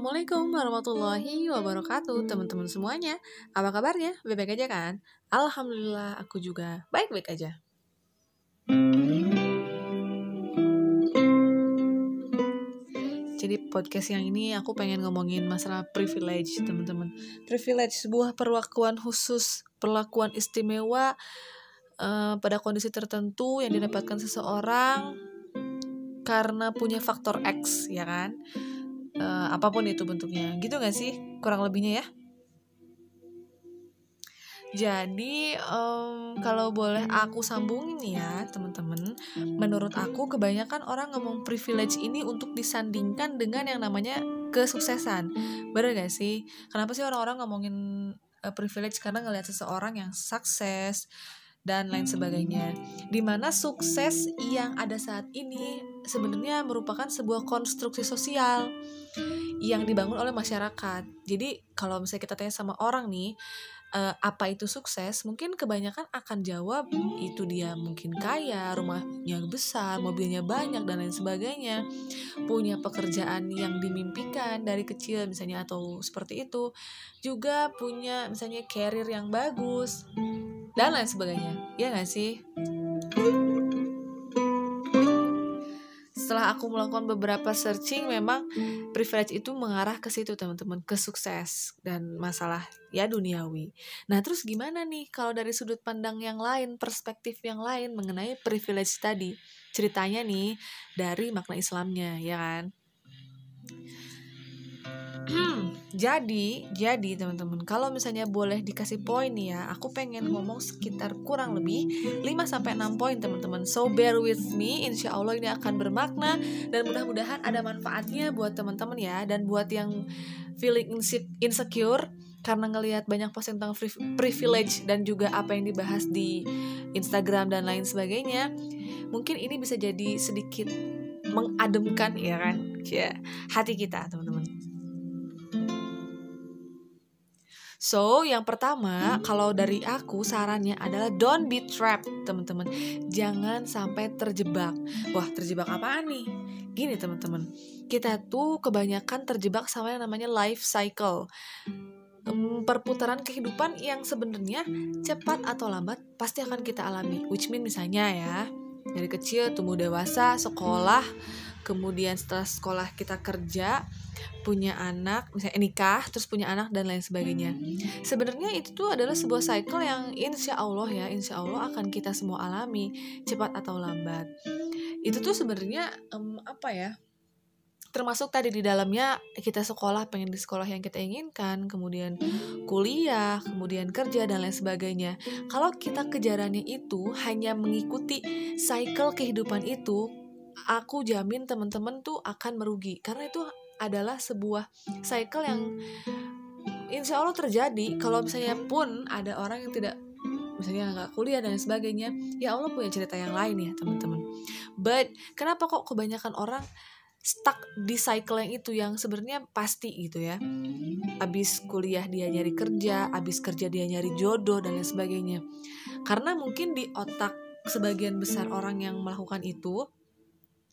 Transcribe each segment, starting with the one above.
Assalamualaikum warahmatullahi wabarakatuh teman-teman semuanya Apa kabarnya? Baik-baik aja kan? Alhamdulillah aku juga baik-baik aja Jadi podcast yang ini aku pengen ngomongin masalah privilege teman-teman Privilege sebuah perlakuan khusus, perlakuan istimewa uh, pada kondisi tertentu yang didapatkan seseorang karena punya faktor X ya kan uh, apa pun itu bentuknya gitu gak sih kurang lebihnya ya jadi um, kalau boleh aku sambungin ya teman-teman, menurut aku kebanyakan orang ngomong privilege ini untuk disandingkan dengan yang namanya kesuksesan. Bener gak sih? Kenapa sih orang-orang ngomongin uh, privilege karena ngelihat seseorang yang sukses, dan lain sebagainya. Di mana sukses yang ada saat ini sebenarnya merupakan sebuah konstruksi sosial yang dibangun oleh masyarakat. Jadi kalau misalnya kita tanya sama orang nih, uh, apa itu sukses? Mungkin kebanyakan akan jawab itu dia mungkin kaya, rumahnya besar, mobilnya banyak dan lain sebagainya, punya pekerjaan yang dimimpikan dari kecil misalnya atau seperti itu, juga punya misalnya karir yang bagus dan lain sebagainya ya nggak sih setelah aku melakukan beberapa searching memang privilege itu mengarah ke situ teman-teman. Ke sukses dan masalah ya duniawi. Nah terus gimana nih kalau dari sudut pandang yang lain perspektif yang lain mengenai privilege tadi? Ceritanya nih dari makna Islamnya ya kan jadi, jadi teman-teman, kalau misalnya boleh dikasih poin ya, aku pengen ngomong sekitar kurang lebih 5 sampai 6 poin teman-teman. So bear with me, insya Allah ini akan bermakna dan mudah-mudahan ada manfaatnya buat teman-teman ya dan buat yang feeling insecure karena ngelihat banyak post tentang privilege dan juga apa yang dibahas di Instagram dan lain sebagainya, mungkin ini bisa jadi sedikit mengademkan ya kan, ya hati kita teman-teman. So, yang pertama, kalau dari aku sarannya adalah don't be trapped, teman-teman. Jangan sampai terjebak. Wah, terjebak apaan nih? Gini, teman-teman. Kita tuh kebanyakan terjebak sama yang namanya life cycle. Perputaran kehidupan yang sebenarnya cepat atau lambat pasti akan kita alami. Which mean misalnya ya, dari kecil tumbuh dewasa, sekolah, kemudian setelah sekolah kita kerja, punya anak, misalnya nikah, terus punya anak dan lain sebagainya. Sebenarnya itu tuh adalah sebuah cycle yang insya Allah ya, insya Allah akan kita semua alami cepat atau lambat. Itu tuh sebenarnya um, apa ya? termasuk tadi di dalamnya kita sekolah pengen di sekolah yang kita inginkan kemudian kuliah kemudian kerja dan lain sebagainya kalau kita kejarannya itu hanya mengikuti cycle kehidupan itu aku jamin teman-teman tuh akan merugi. Karena itu adalah sebuah cycle yang insya Allah terjadi. Kalau misalnya pun ada orang yang tidak misalnya nggak kuliah dan sebagainya ya Allah punya cerita yang lain ya teman-teman. But kenapa kok kebanyakan orang stuck di cycle yang itu yang sebenarnya pasti gitu ya? Abis kuliah dia nyari kerja abis kerja dia nyari jodoh dan sebagainya. Karena mungkin di otak sebagian besar orang yang melakukan itu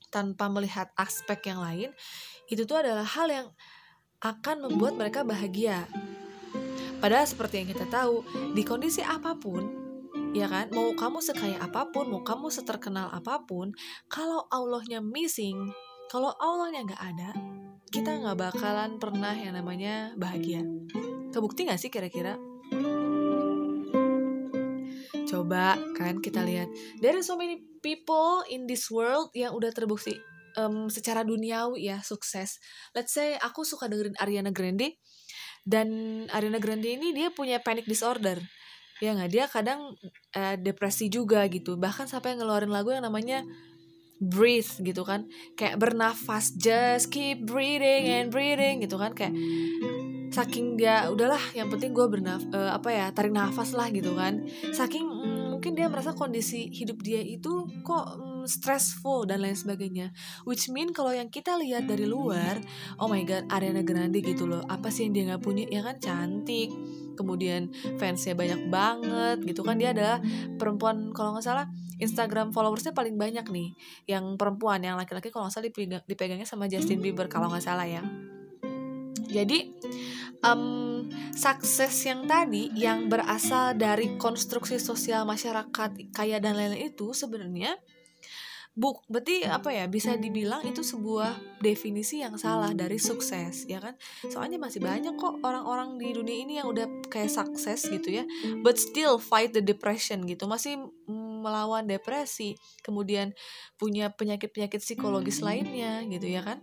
tanpa melihat aspek yang lain itu tuh adalah hal yang akan membuat mereka bahagia. Padahal seperti yang kita tahu, di kondisi apa pun, ya kan, mau kamu sekaya apa pun, mau kamu seterkenal apa pun, kalau Allahnya missing, kalau Allahnya nggak ada, kita nggak bakalan pernah yang namanya bahagia. Kebukti nggak sih kira-kira? Coba kan kita lihat, are so many people in this world yang udah terbukti um, secara duniawi ya sukses. Let's say aku suka dengerin Ariana Grande dan Ariana Grande ini dia punya panic disorder. Ya nggak dia kadang uh, depresi juga gitu. Bahkan sampai ngeluarin lagu yang namanya breathe gitu kan. Kayak bernafas just keep breathing and breathing gitu kan kayak saking dia udahlah yang penting gue bernaf uh, apa ya tarik nafas lah gitu kan saking mungkin dia merasa kondisi hidup dia itu kok mm, stressful dan lain sebagainya. Which mean kalau yang kita lihat dari luar oh my god Ariana Grande gitu loh. Apa sih yang dia nggak punya? Ya kan cantik. Kemudian fansnya banyak banget gitu kan. Dia adalah perempuan kalau nggak salah Instagram followersnya paling banyak nih. Yang perempuan yang laki-laki kalau nggak salah dipegang, dipegangnya sama Justin Bieber kalau nggak salah ya Jadi um, sukses yang tadi yang berasal dari konstruksi sosial masyarakat kaya dan lain-lain itu sebenarnya buk berarti apa ya bisa dibilang itu sebuah definisi yang salah dari sukses ya kan? Soalnya masih banyak kok orang-orang di dunia ini yang udah kayak sukses gitu ya but still fight the depression gitu. Masih melawan depresi kemudian punya penyakit-penyakit psikologis lainnya gitu ya kan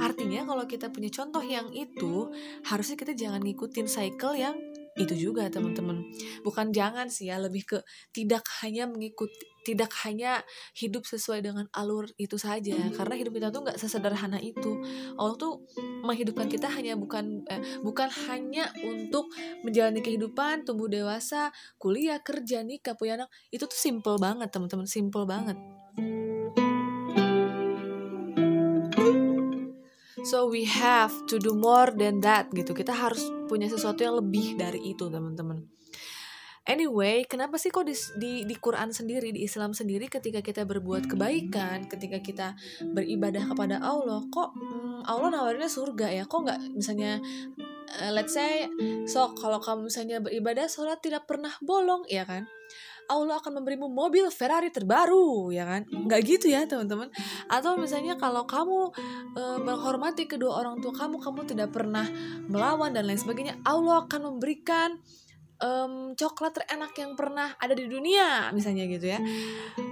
artinya kalau kita punya contoh yang itu harusnya kita jangan ngikutin cycle yang itu juga teman-teman. Bukan jangan sih ya lebih ke tidak hanya mengikuti tidak hanya hidup sesuai dengan alur itu saja. Karena hidup kita tuh nggak sesederhana itu. Allah tuh menghidupkan kita hanya bukan eh, bukan hanya untuk menjalani kehidupan tumbuh dewasa kuliah kerja nikah punya anak. Itu tuh simple banget teman-teman simple banget So we have to do more than that gitu. Kita harus punya sesuatu yang lebih dari itu, teman-teman. Anyway, kenapa sih kok di, di di Quran sendiri, di Islam sendiri ketika kita berbuat kebaikan, ketika kita beribadah kepada Allah, kok hmm, Allah nawarinnya surga ya? Kok nggak misalnya uh, let's say so kalau kamu misalnya beribadah sholat tidak pernah bolong ya kan? Allah akan memberimu mobil Ferrari terbaru ya kan? Nggak gitu ya teman-teman. Atau misalnya kalau kamu e, menghormati kedua orang tua kamu kamu tidak pernah melawan dan lain sebagainya Allah akan memberikan um, coklat terenak yang pernah ada di dunia misalnya gitu ya.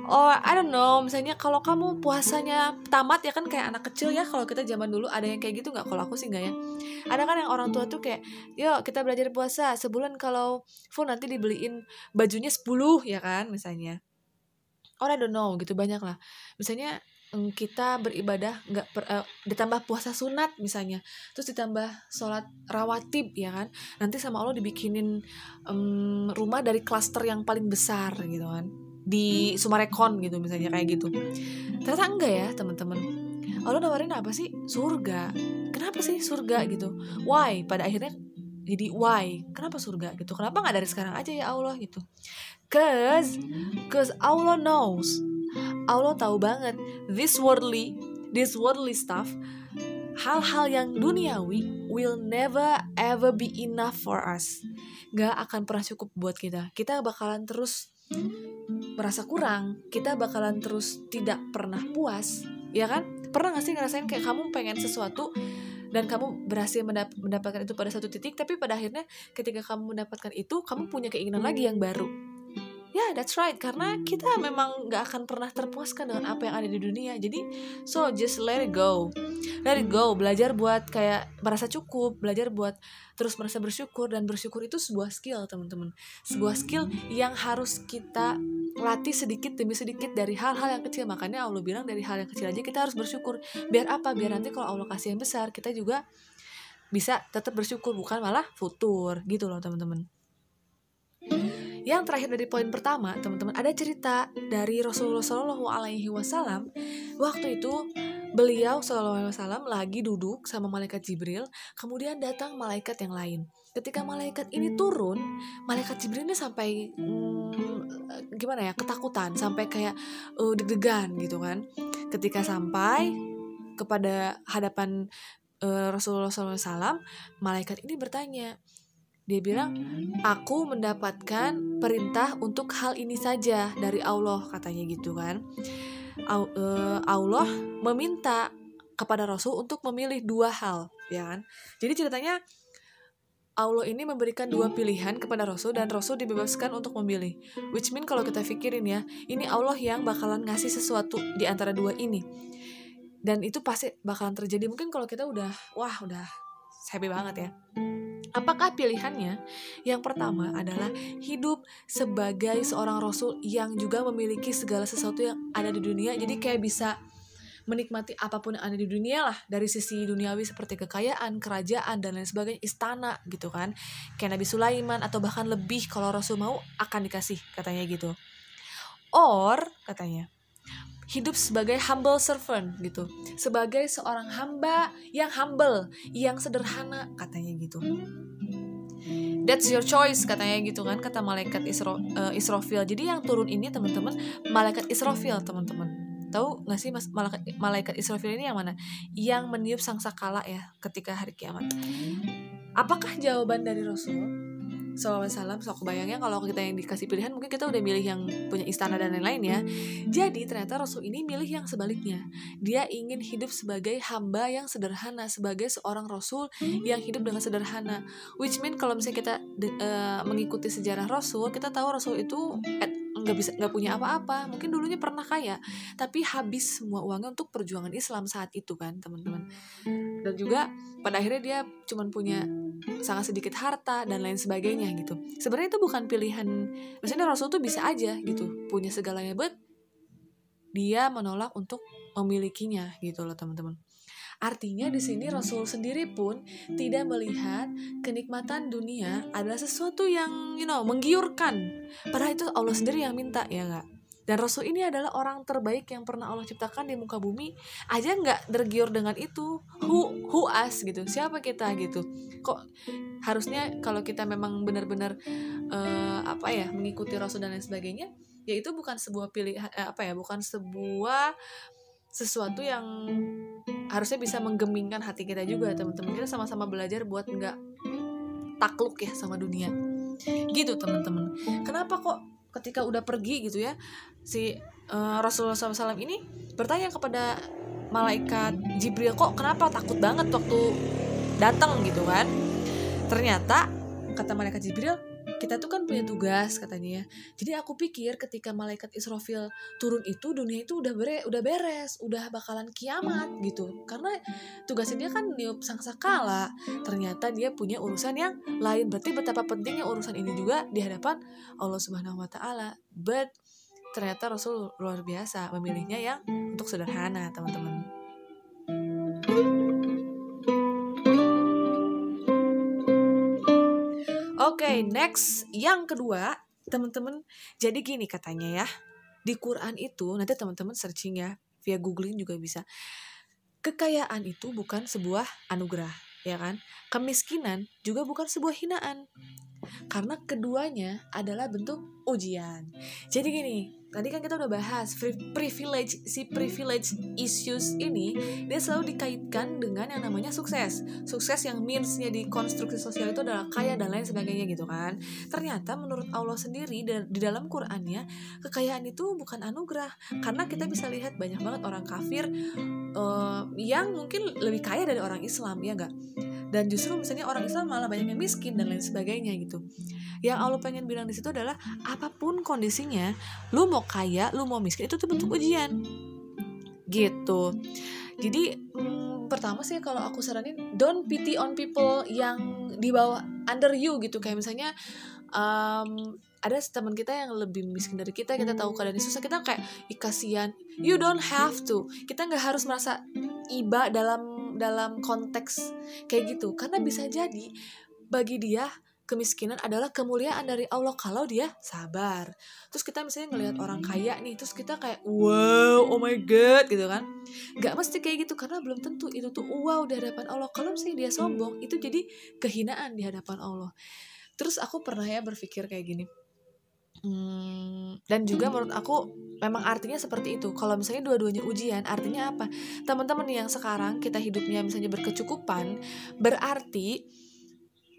Oh I don't know misalnya kalau kamu puasanya tamat ya kan kayak anak kecil ya kalau kita zaman dulu ada yang kayak gitu nggak? Kalau aku sih nggak ya. Ada kan yang orang tua tuh kayak yuk kita belajar puasa sebulan kalau full nanti dibeliin bajunya 10 ya kan misalnya. Oh I don't know gitu banyak lah misalnya kita beribadah nggak uh, ditambah puasa sunat misalnya terus ditambah sholat rawatib ya kan? Nanti sama Allah dibikinin um, rumah dari klaster yang paling besar gitu kan di Sumarekon gitu misalnya kayak gitu. Ternyata enggak ya teman-teman. Allah nawarin apa sih? Surga. Kenapa sih surga gitu? Why? Pada akhirnya jadi why? Kenapa surga gitu? Kenapa nggak dari sekarang aja ya Allah gitu? Cause cause Allah knows Allah tahu banget this worldly, this worldly stuff, hal-hal yang duniawi will never ever be enough for us. Gak akan pernah cukup buat kita. Kita bakalan terus merasa kurang. Kita bakalan terus tidak pernah puas. Ya kan? Pernah gak sih ngerasain kayak kamu pengen sesuatu dan kamu berhasil mendap mendapatkan itu pada satu titik tapi pada akhirnya ketika kamu mendapatkan itu kamu punya keinginan lagi yang baru Ya, yeah, that's right. Karena kita memang gak akan pernah terpuaskan dengan apa yang ada di dunia. Jadi, so just let it go. Let it go. Belajar buat kayak merasa cukup. Belajar buat terus merasa bersyukur. Dan bersyukur itu sebuah skill, teman-teman. Sebuah skill yang harus kita latih sedikit demi sedikit dari hal-hal yang kecil. Makanya Allah bilang dari hal yang kecil aja kita harus bersyukur. Biar apa? Biar nanti kalau Allah kasih yang besar, kita juga bisa tetap bersyukur. Bukan malah futur. Gitu loh, teman-teman. Yang terakhir dari poin pertama, teman-teman, ada cerita dari Rasulullah Shallallahu Alaihi Wasallam. Waktu itu beliau Shallallahu Alaihi Wasallam lagi duduk sama malaikat Jibril, kemudian datang malaikat yang lain. Ketika malaikat ini turun, malaikat Jibril ini sampai hmm, gimana ya ketakutan, sampai kayak uh, deg-degan gitu kan. Ketika sampai kepada hadapan uh, Rasulullah SAW, malaikat ini bertanya, dia bilang, "Aku mendapatkan perintah untuk hal ini saja dari Allah," katanya gitu kan. Eh, Allah meminta kepada Rasul untuk memilih dua hal, ya kan? Jadi ceritanya Allah ini memberikan dua pilihan kepada Rasul dan Rasul dibebaskan untuk memilih. Which mean kalau kita pikirin ya, ini Allah yang bakalan ngasih sesuatu di antara dua ini. Dan itu pasti bakalan terjadi. Mungkin kalau kita udah, wah udah happy banget ya. Apakah pilihannya? Yang pertama adalah hidup sebagai seorang rasul yang juga memiliki segala sesuatu yang ada di dunia. Jadi kayak bisa menikmati apa pun yang ada di dunia lah dari sisi duniawi seperti kekayaan, kerajaan dan lain sebagainya, istana gitu kan. Kayak Nabi Sulaiman atau bahkan lebih kalau Rasul mau akan dikasih katanya gitu. Or katanya hidup sebagai humble servant gitu. Sebagai seorang hamba yang humble yang sederhana katanya gitu. That's your choice katanya gitu kan kata malaikat Isro, uh, Israfil. Jadi yang turun ini teman-teman malaikat Israfil teman-teman. tahu nggak sih mas malaikat, malaikat Israfil ini yang mana? Yang meniup sangsakala ya ketika hari kiamat. Apakah jawaban dari Rasul SAW so aku bayangnya kalau kita yang dikasih pilihan mungkin kita udah milih yang punya istana dan lain-lain ya. Jadi ternyata Rasul ini milih yang sebaliknya. Dia ingin hidup sebagai hamba yang sederhana sebagai seorang Rasul yang hidup dengan sederhana. Which mean kalau misalnya kita uh, mengikuti sejarah Rasul kita tahu Rasul itu at nggak bisa nggak punya apa-apa. Mungkin dulunya pernah kaya tapi habis semua uangnya untuk perjuangan Islam saat itu kan teman-teman. Dan juga pada akhirnya dia cuma punya sangat sedikit harta dan lain sebagainya gitu. Sebenarnya itu bukan pilihan maksudnya Rasul tuh bisa aja gitu punya segalanya but dia menolak untuk memilikinya gitu loh teman-teman Artinya di sini Rasul sendiri pun tidak melihat kenikmatan dunia adalah sesuatu yang you know menggiurkan. Padahal itu Allah sendiri yang minta ya nggak? Dan Rasul ini adalah orang terbaik yang pernah Allah ciptakan di muka bumi. Aja nggak tergiur dengan itu. Who, who us gitu. Siapa kita gitu. Kok harusnya kalau kita memang benar-benar uh, apa ya mengikuti Rasul dan lain sebagainya, ya itu bukan sebuah pilihan eh, apa ya, bukan sebuah sesuatu yang harusnya bisa menggemingkan hati kita juga teman-teman. Kita sama-sama belajar buat nggak takluk ya sama dunia. Gitu teman-teman. Kenapa kok ketika udah pergi gitu ya si uh, Rasulullah SAW ini bertanya kepada malaikat Jibril kok kenapa takut banget waktu datang? Gitu kan. Ternyata kata malaikat Jibril kita tuh kan punya tugas katanya. Ya jadi aku pikir ketika malaikat Israfil turun itu dunia itu udah bere udah beres udah bakalan kiamat gitu. Karena tugasnya dia kan niup sangsakala. Ternyata dia punya urusan yang lain. Berarti betapa pentingnya urusan ini juga di hadapan Allah Subhanahu Wa Taala. But ternyata Rasul luar biasa memilihnya yang untuk sederhana teman-teman okay, next yang kedua, teman-teman. Jadi gini katanya ya. Di Quran itu nanti teman-teman searching ya, via googling juga bisa. Kekayaan itu bukan sebuah anugerah, ya kan? Kemiskinan juga bukan sebuah hinaan. Karena keduanya adalah bentuk ujian. Jadi gini, tadi kan kita udah bahas privilege si privilege issues ini dia selalu dikaitkan dengan yang namanya sukses. Sukses yang meansnya di konstruksi sosial itu adalah kaya dan lain sebagainya gitu kan. Ternyata menurut Allah sendiri di dalam Qurannya kekayaan itu bukan anugerah. Karena kita bisa lihat banyak banget orang kafir uh, yang mungkin lebih kaya dari orang Islam ya enggak dan justru misalnya orang Islam malah banyak yang miskin dan lain sebagainya gitu. Yang Allah pengen bilang di situ adalah apa pun kondisinya lu mau kaya lu mau miskin itu tuh bentuk ujian. Gitu. Jadi hmm, pertama sih kalau aku saranin don't pity on people yang di bawah under you gitu. Kayak misalnya um, ada teman kita yang lebih miskin dari kita kita tahu keadaan susah kita kayak kasihan. You don't have to. Kita nggak harus merasa iba dalam dalam konteks kayak gitu karena bisa jadi bagi dia kemiskinan adalah kemuliaan dari Allah kalau dia sabar. Terus kita misalnya ngelihat orang kaya nih, terus kita kayak wow, oh my god gitu kan. Gak mesti kayak gitu karena belum tentu itu tuh wow di hadapan Allah. Kalau misalnya dia sombong, itu jadi kehinaan di hadapan Allah. Terus aku pernah ya berpikir kayak gini. Hmm, dan juga menurut aku memang artinya seperti itu. Kalau misalnya dua-duanya ujian, artinya apa? Teman-teman yang sekarang kita hidupnya misalnya berkecukupan, berarti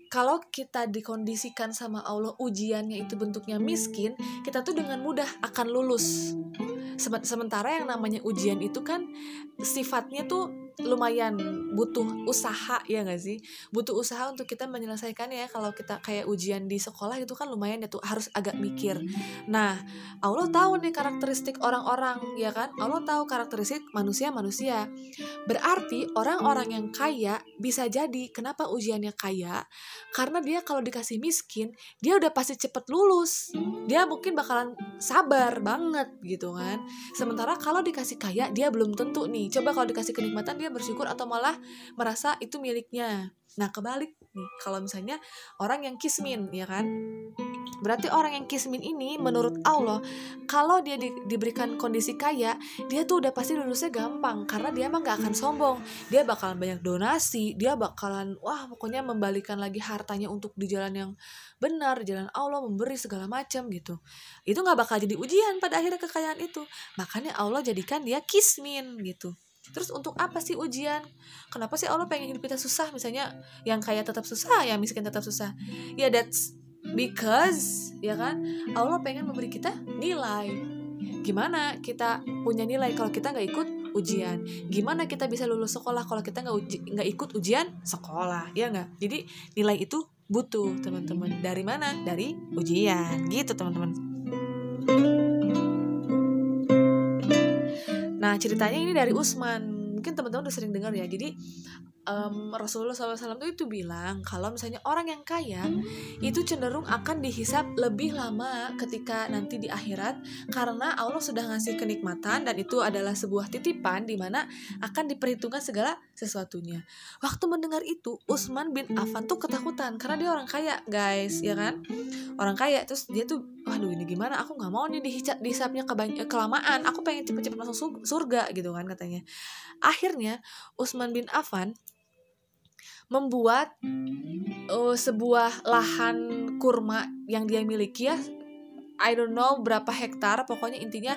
kalau kita dikondisikan sama Allah ujiannya itu bentuknya miskin, kita tuh dengan mudah akan lulus. Sementara yang namanya ujian itu kan sifatnya tuh lumayan butuh usaha ya gak sih butuh usaha untuk kita menyelesaikan ya kalau kita kayak ujian di sekolah itu kan lumayan ya tuh harus agak mikir nah Allah tahu nih karakteristik orang-orang ya kan? Allah tahu karakteristik manusia manusia berarti orang-orang yang kaya bisa jadi kenapa ujiannya kaya? Karena dia kalau dikasih miskin dia udah pasti cepet lulus. Dia mungkin bakalan sabar banget gitu kan. Sementara kalau dikasih kaya dia belum tentu nih. Coba kalau dikasih kenikmatan dia bersyukur atau malah merasa itu miliknya nah kebalik nih kalau misalnya orang yang kismin ya kan Berarti orang yang kismin ini menurut Allah kalau dia di, diberikan kondisi kaya, dia tuh udah pasti lulusnya gampang karena dia emang gak akan sombong. Dia bakalan banyak donasi, dia bakalan wah pokoknya membalikan lagi hartanya untuk di jalan yang benar, jalan Allah memberi segala macam gitu. Itu nggak bakal jadi ujian pada akhirnya kekayaan itu. Makanya Allah jadikan dia kismin gitu. Terus untuk apa sih ujian? Kenapa sih Allah pengen hidup kita susah? Misalnya yang kaya tetap susah, yang miskin tetap susah. Ya that's because ya kan Allah pengen memberi kita nilai. Gimana kita punya nilai kalau kita nggak ikut ujian? Gimana kita bisa lulus sekolah kalau kita nggak nggak ikut ujian sekolah? Ya nggak? Jadi nilai itu butuh teman-teman. Dari mana? Dari ujian. Gitu teman-teman. Nah ceritanya ini dari Usman. Mungkin teman-teman udah sering dengar ya. Jadi um, Rasulullah SAW itu bilang kalau misalnya orang yang kaya itu cenderung akan dihisap lebih lama ketika nanti di akhirat karena Allah sudah ngasih kenikmatan dan itu adalah sebuah titipan di mana akan diperhitungkan segala sesuatunya. Waktu mendengar itu Utsman bin Affan tuh ketakutan karena dia orang kaya guys ya kan? Orang kaya terus dia tuh waduh ini gimana? Aku nggak mau nih dihisap dihisapnya kelamaan. Aku pengen cepet-cepet masuk surga gitu kan katanya. Akhirnya Utsman bin Affan membuat uh, sebuah lahan kurma yang dia miliki ya. I don't know berapa hektar pokoknya intinya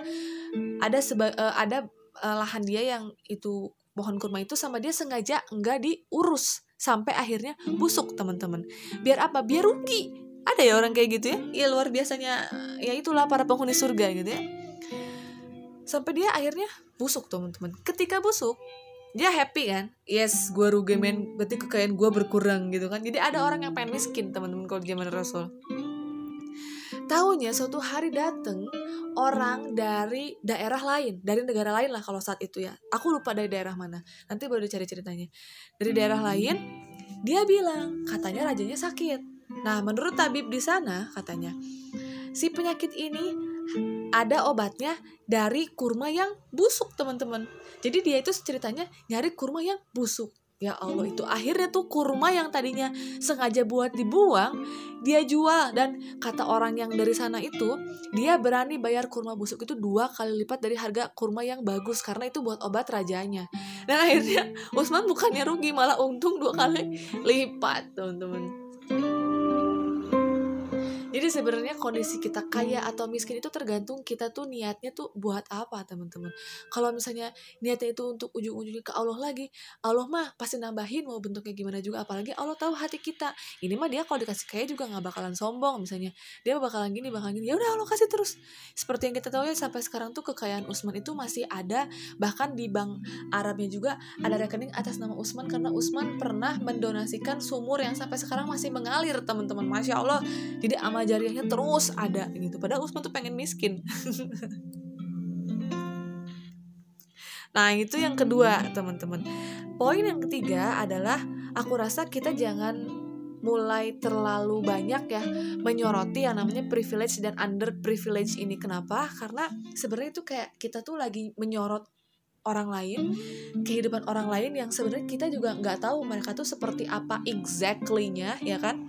ada seba uh, ada uh, lahan dia yang itu pohon kurma itu sama dia sengaja enggak diurus sampai akhirnya busuk teman-teman. Biar apa? Biar rugi. Ada ya orang kayak gitu ya? Ya luar biasanya ya itulah para penghuni surga gitu ya. Sampai dia akhirnya busuk teman-teman. Ketika busuk dia happy kan? Yes gue rugi men. Berarti kekayaan gue berkurang gitu kan? Jadi ada orang yang pengen miskin teman-teman kalau zaman rasul. Tahunya suatu hari dateng orang dari daerah lain dari negara lain lah kalau saat itu ya. Aku lupa dari daerah mana. Nanti baru dicari ceritanya. Dari daerah lain dia bilang katanya rajanya sakit. Nah menurut tabib di sana katanya si penyakit ini ada obatnya dari kurma yang busuk teman-teman. Jadi dia itu ceritanya nyari kurma yang busuk. Ya Allah itu akhirnya tuh kurma yang tadinya sengaja buat dibuang dia jual. Dan kata orang yang dari sana itu dia berani bayar kurma busuk itu dua kali lipat dari harga kurma yang bagus karena itu buat obat rajanya. Dan akhirnya Usman bukannya rugi malah untung dua kali lipat teman-teman sebenarnya kondisi kita kaya atau miskin itu tergantung kita tuh niatnya tuh buat apa teman-teman. Kalau misalnya niatnya itu untuk ujung-ujungnya ke Allah lagi, Allah mah pasti nambahin mau bentuknya gimana juga. Apalagi Allah tahu hati kita. Ini mah dia kalau dikasih kaya juga nggak bakalan sombong misalnya. Dia bakalan gini, bakalan gini. Ya udah Allah kasih terus. Seperti yang kita tahu ya sampai sekarang tuh kekayaan Usman itu masih ada. Bahkan di bank Arabnya juga ada rekening atas nama Usman karena Usman pernah mendonasikan sumur yang sampai sekarang masih mengalir teman-teman. Masya Allah. Jadi amal amal jariahnya terus ada gitu. Padahal Usman tuh pengen miskin. Nah itu yang kedua teman-teman. Poin yang ketiga adalah aku rasa kita jangan mulai terlalu banyak ya menyoroti yang namanya privilege dan under privilege ini. Kenapa? Karena sebenarnya itu kayak kita tuh lagi menyorot orang lain kehidupan orang lain yang sebenarnya kita juga nggak tahu mereka tuh seperti apa exactly-nya ya kan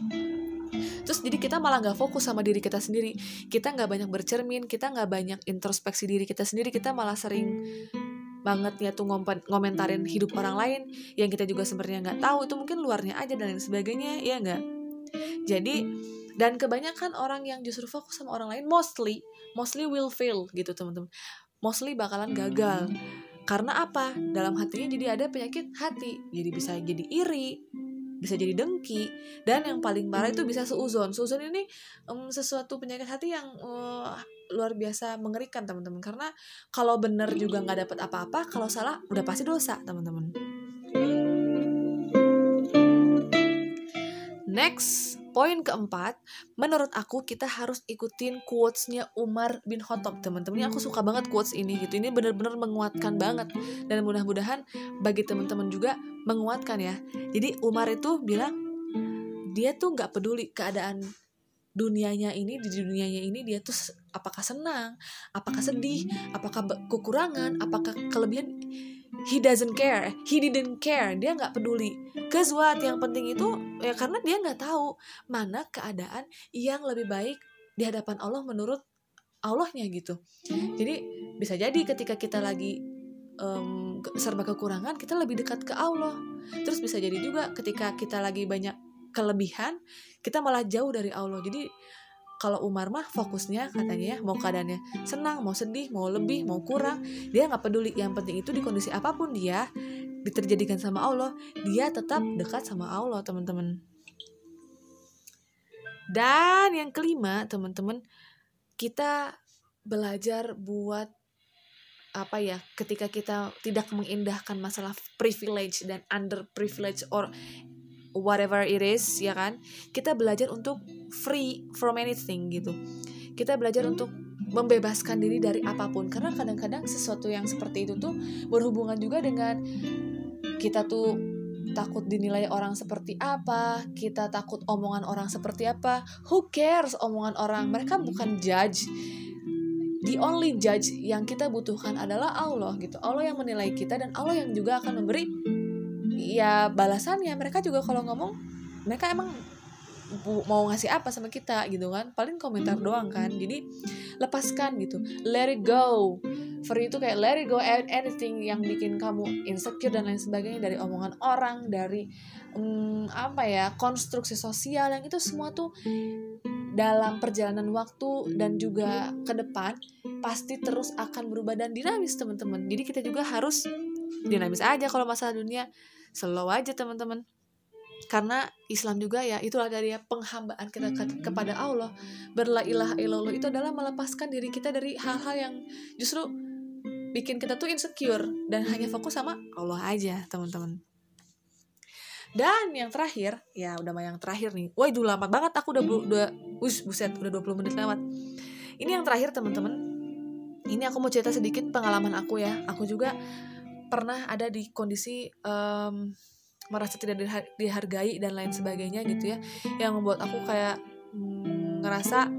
terus jadi kita malah nggak fokus sama diri kita sendiri. Kita nggak banyak bercermin kita nggak banyak introspeksi diri kita sendiri. Kita malah sering banget ya tuh ngomentarin hidup orang lain yang kita juga sebenarnya nggak tahu. Itu mungkin luarnya aja dan lain sebagainya ya nggak? Jadi dan kebanyakan orang yang justru fokus sama orang lain mostly mostly will fail gitu teman-teman. Mostly bakalan gagal. Karena apa? Dalam hatinya jadi ada penyakit hati. Jadi bisa jadi iri bisa jadi dengki. Dan yang paling parah itu bisa seuzon. Seuzon ini um, sesuatu penyakit hati yang uh, luar biasa mengerikan teman-teman. Karena kalau benar juga nggak dapat apa-apa kalau salah udah pasti dosa teman-teman. Next Poin keempat, menurut aku kita harus ikutin quotes-nya Umar bin Khattab, teman-teman. Aku suka banget quotes ini gitu. Ini benar-benar menguatkan banget dan mudah-mudahan bagi teman-teman juga menguatkan ya. Jadi Umar itu bilang dia tuh nggak peduli keadaan dunianya ini di dunianya ini dia tuh apakah senang, apakah sedih, apakah kekurangan, apakah kelebihan he doesn't care. He didn't care. Dia nggak peduli. Cause yang penting itu ya karena dia nggak tahu mana keadaan yang lebih baik di hadapan Allah menurut Allahnya gitu. Jadi bisa jadi ketika kita lagi um, serba kekurangan kita lebih dekat ke Allah. Terus bisa jadi juga ketika kita lagi banyak kelebihan kita malah jauh dari Allah. Jadi kalau Umar mah fokusnya katanya ya mau keadaannya senang mau sedih mau lebih mau kurang. Dia nggak peduli yang penting itu di kondisi apa pun dia diterjadikan sama Allah dia tetap dekat sama Allah teman-teman. Dan yang kelima teman-teman kita belajar buat apa ya ketika kita tidak mengindahkan masalah privilege dan underprivilege or whatever it is ya kan kita belajar untuk free from anything gitu kita belajar untuk membebaskan diri dari apa pun karena kadang-kadang sesuatu yang seperti itu tuh berhubungan juga dengan kita tuh takut dinilai orang seperti apa, kita takut omongan orang seperti apa. Who cares omongan orang? Mereka bukan judge. The only judge yang kita butuhkan adalah Allah gitu. Allah yang menilai kita dan Allah yang juga akan memberi ya balasannya mereka juga kalau ngomong mereka emang mau ngasih apa sama kita gitu kan. Paling komentar doang kan. Jadi lepaskan gitu. Let it go. Free itu kayak let it go anything yang bikin kamu insecure dan lain sebagainya dari omongan orang dari um, apa ya konstruksi sosial yang itu semua tuh dalam perjalanan waktu dan juga ke depan pasti terus akan berubah dan dinamis teman-teman. Jadi kita juga harus dinamis aja kalau masalah dunia slow aja teman-teman. Karena Islam juga ya itulah dari penghambaan kita ke kepada Allah. Berla ilaha illallah itu adalah melepaskan diri kita dari hal-hal yang justru bikin kita tuh insecure dan hanya fokus sama Allah aja teman-teman. Dan yang terakhir ya udah yang terakhir nih. Wah itu lama banget aku udah udah us buset udah 20 menit lewat. Ini yang terakhir teman-teman. Ini aku mau cerita sedikit pengalaman aku ya. Aku juga pernah ada di kondisi um, merasa tidak dihargai dan lain sebagainya gitu ya. Yang membuat aku kayak hmm, ngerasa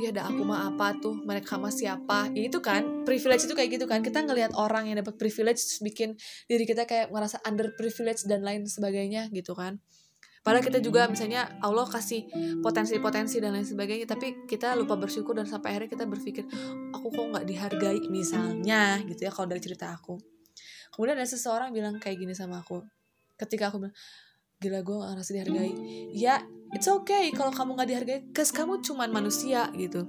ya dah aku mah apa tuh? Mereka mah siapa? Ya itu kan privilege itu kayak gitu kan. Kita ngelihat orang yang dapat privilege bikin diri kita kayak ngerasa under privilege dan lain sebagainya gitu kan. Padahal kita juga misalnya Allah kasih potensi-potensi dan lain sebagainya, tapi kita lupa bersyukur dan sampai akhirnya kita berpikir, aku kok nggak dihargai? Misalnya gitu ya kalau dari cerita aku. Kemudian ada seseorang bilang kayak gini sama aku, ketika aku bilang, gila gue gak ngerasa dihargai. Ya, it's okay kalau kamu gak dihargai, cause kamu cuman manusia gitu.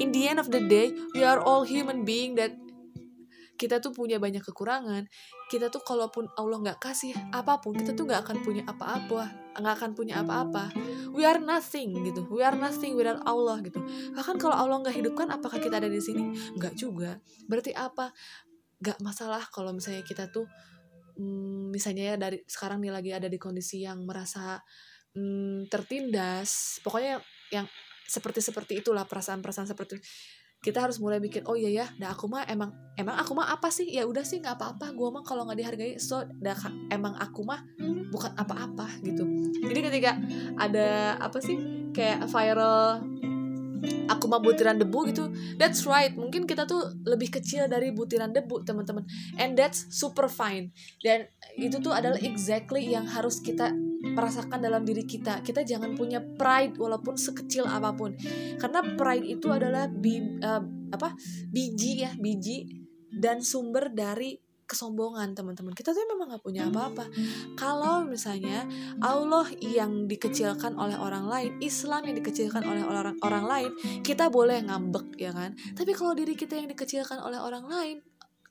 In the end of the day, we are all human being that kita tuh punya banyak kekurangan. Kita tuh kalaupun Allah nggak kasih apa pun kita tuh nggak akan punya apa-apa nggak akan punya apa-apa. We are nothing gitu. We are nothing without Allah gitu. Bahkan kalau Allah nggak hidupkan apakah kita ada di sini? Nggak juga. Berarti apa nggak masalah kalau misalnya kita tuh hmm, misalnya ya dari sekarang nih lagi ada di kondisi yang merasa hmm, tertindas pokoknya yang seperti seperti itulah perasaan-perasaan seperti kita harus mulai bikin oh iya ya dah aku mah emang emang aku mah apa sih? Ya udah sih nggak apa-apa gue mah kalau nggak dihargai so dah emang aku mah bukan apa-apa gitu. Jadi ketika ada apa sih kayak viral aku mah butiran debu gitu that's right mungkin kita tuh lebih kecil dari butiran debu teman-teman and that's super fine dan itu tuh adalah exactly yang harus kita merasakan dalam diri kita. Kita jangan punya pride walaupun sekecil apa pun. Karena pride itu adalah bi, uh, apa? biji ya, biji dan sumber dari kesombongan teman-teman. Kita tuh memang nggak punya apa-apa. Kalau misalnya Allah yang dikecilkan oleh orang lain Islam yang dikecilkan oleh orang orang lain kita boleh ngambek ya kan? Tapi kalau diri kita yang dikecilkan oleh orang lain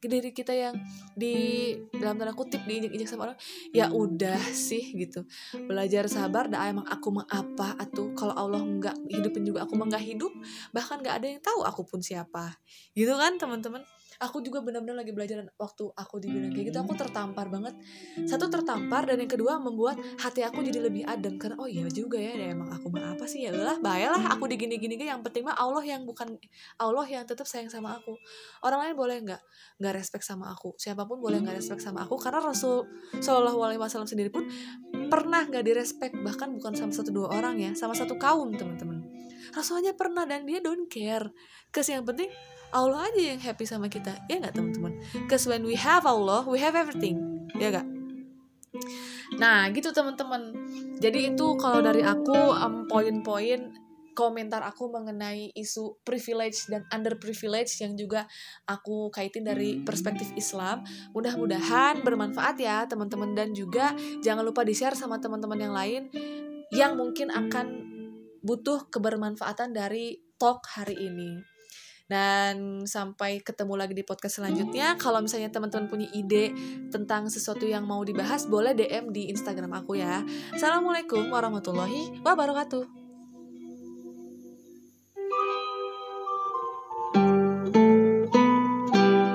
diri kita yang di dalam tanda kutip diinjak-injak sama orang ya udah sih gitu. Belajar sabar dah emang aku mau apa atau kalau Allah nggak hidupin juga aku mau nggak hidup bahkan nggak ada yang tahu aku pun siapa. Gitu kan teman-teman aku juga benar-benar lagi belajar waktu aku dibilang kayak gitu aku tertampar banget. Satu tertampar dan yang kedua membuat hati aku jadi lebih adem. Karena oh iya juga ya, ya emang aku mah apa sih ya? Lah bayalah aku digini-gini yang penting mah Allah yang bukan Allah yang tetap sayang sama aku. Orang lain boleh nggak nggak respect sama aku? Siapa pun boleh nggak respect sama aku. Karena Rasul Shallallahu Alaihi Wasallam sendiri pun pernah nggak direspek bahkan bukan sama satu dua orang ya sama satu kaum teman-teman. Rasulnya pernah dan dia don't care. Kes yang penting Allah aja yang happy sama kita. Ya nggak teman-teman? Cause when we have Allah we have everything. Ya gak nah gitu teman-teman. Jadi itu kalau dari aku um, poin-poin komentar aku mengenai isu privilege dan underprivilege yang juga aku kaitin dari perspektif Islam. Mudah-mudahan bermanfaat ya teman-teman. Dan juga jangan lupa di-share sama teman-teman yang lain yang mungkin akan butuh kebermanfaatan dari talk hari ini. Dan sampai ketemu lagi di podcast selanjutnya. Kalau misalnya teman-teman punya ide tentang sesuatu yang mau dibahas, boleh DM di Instagram aku ya. Assalamualaikum warahmatullahi wabarakatuh.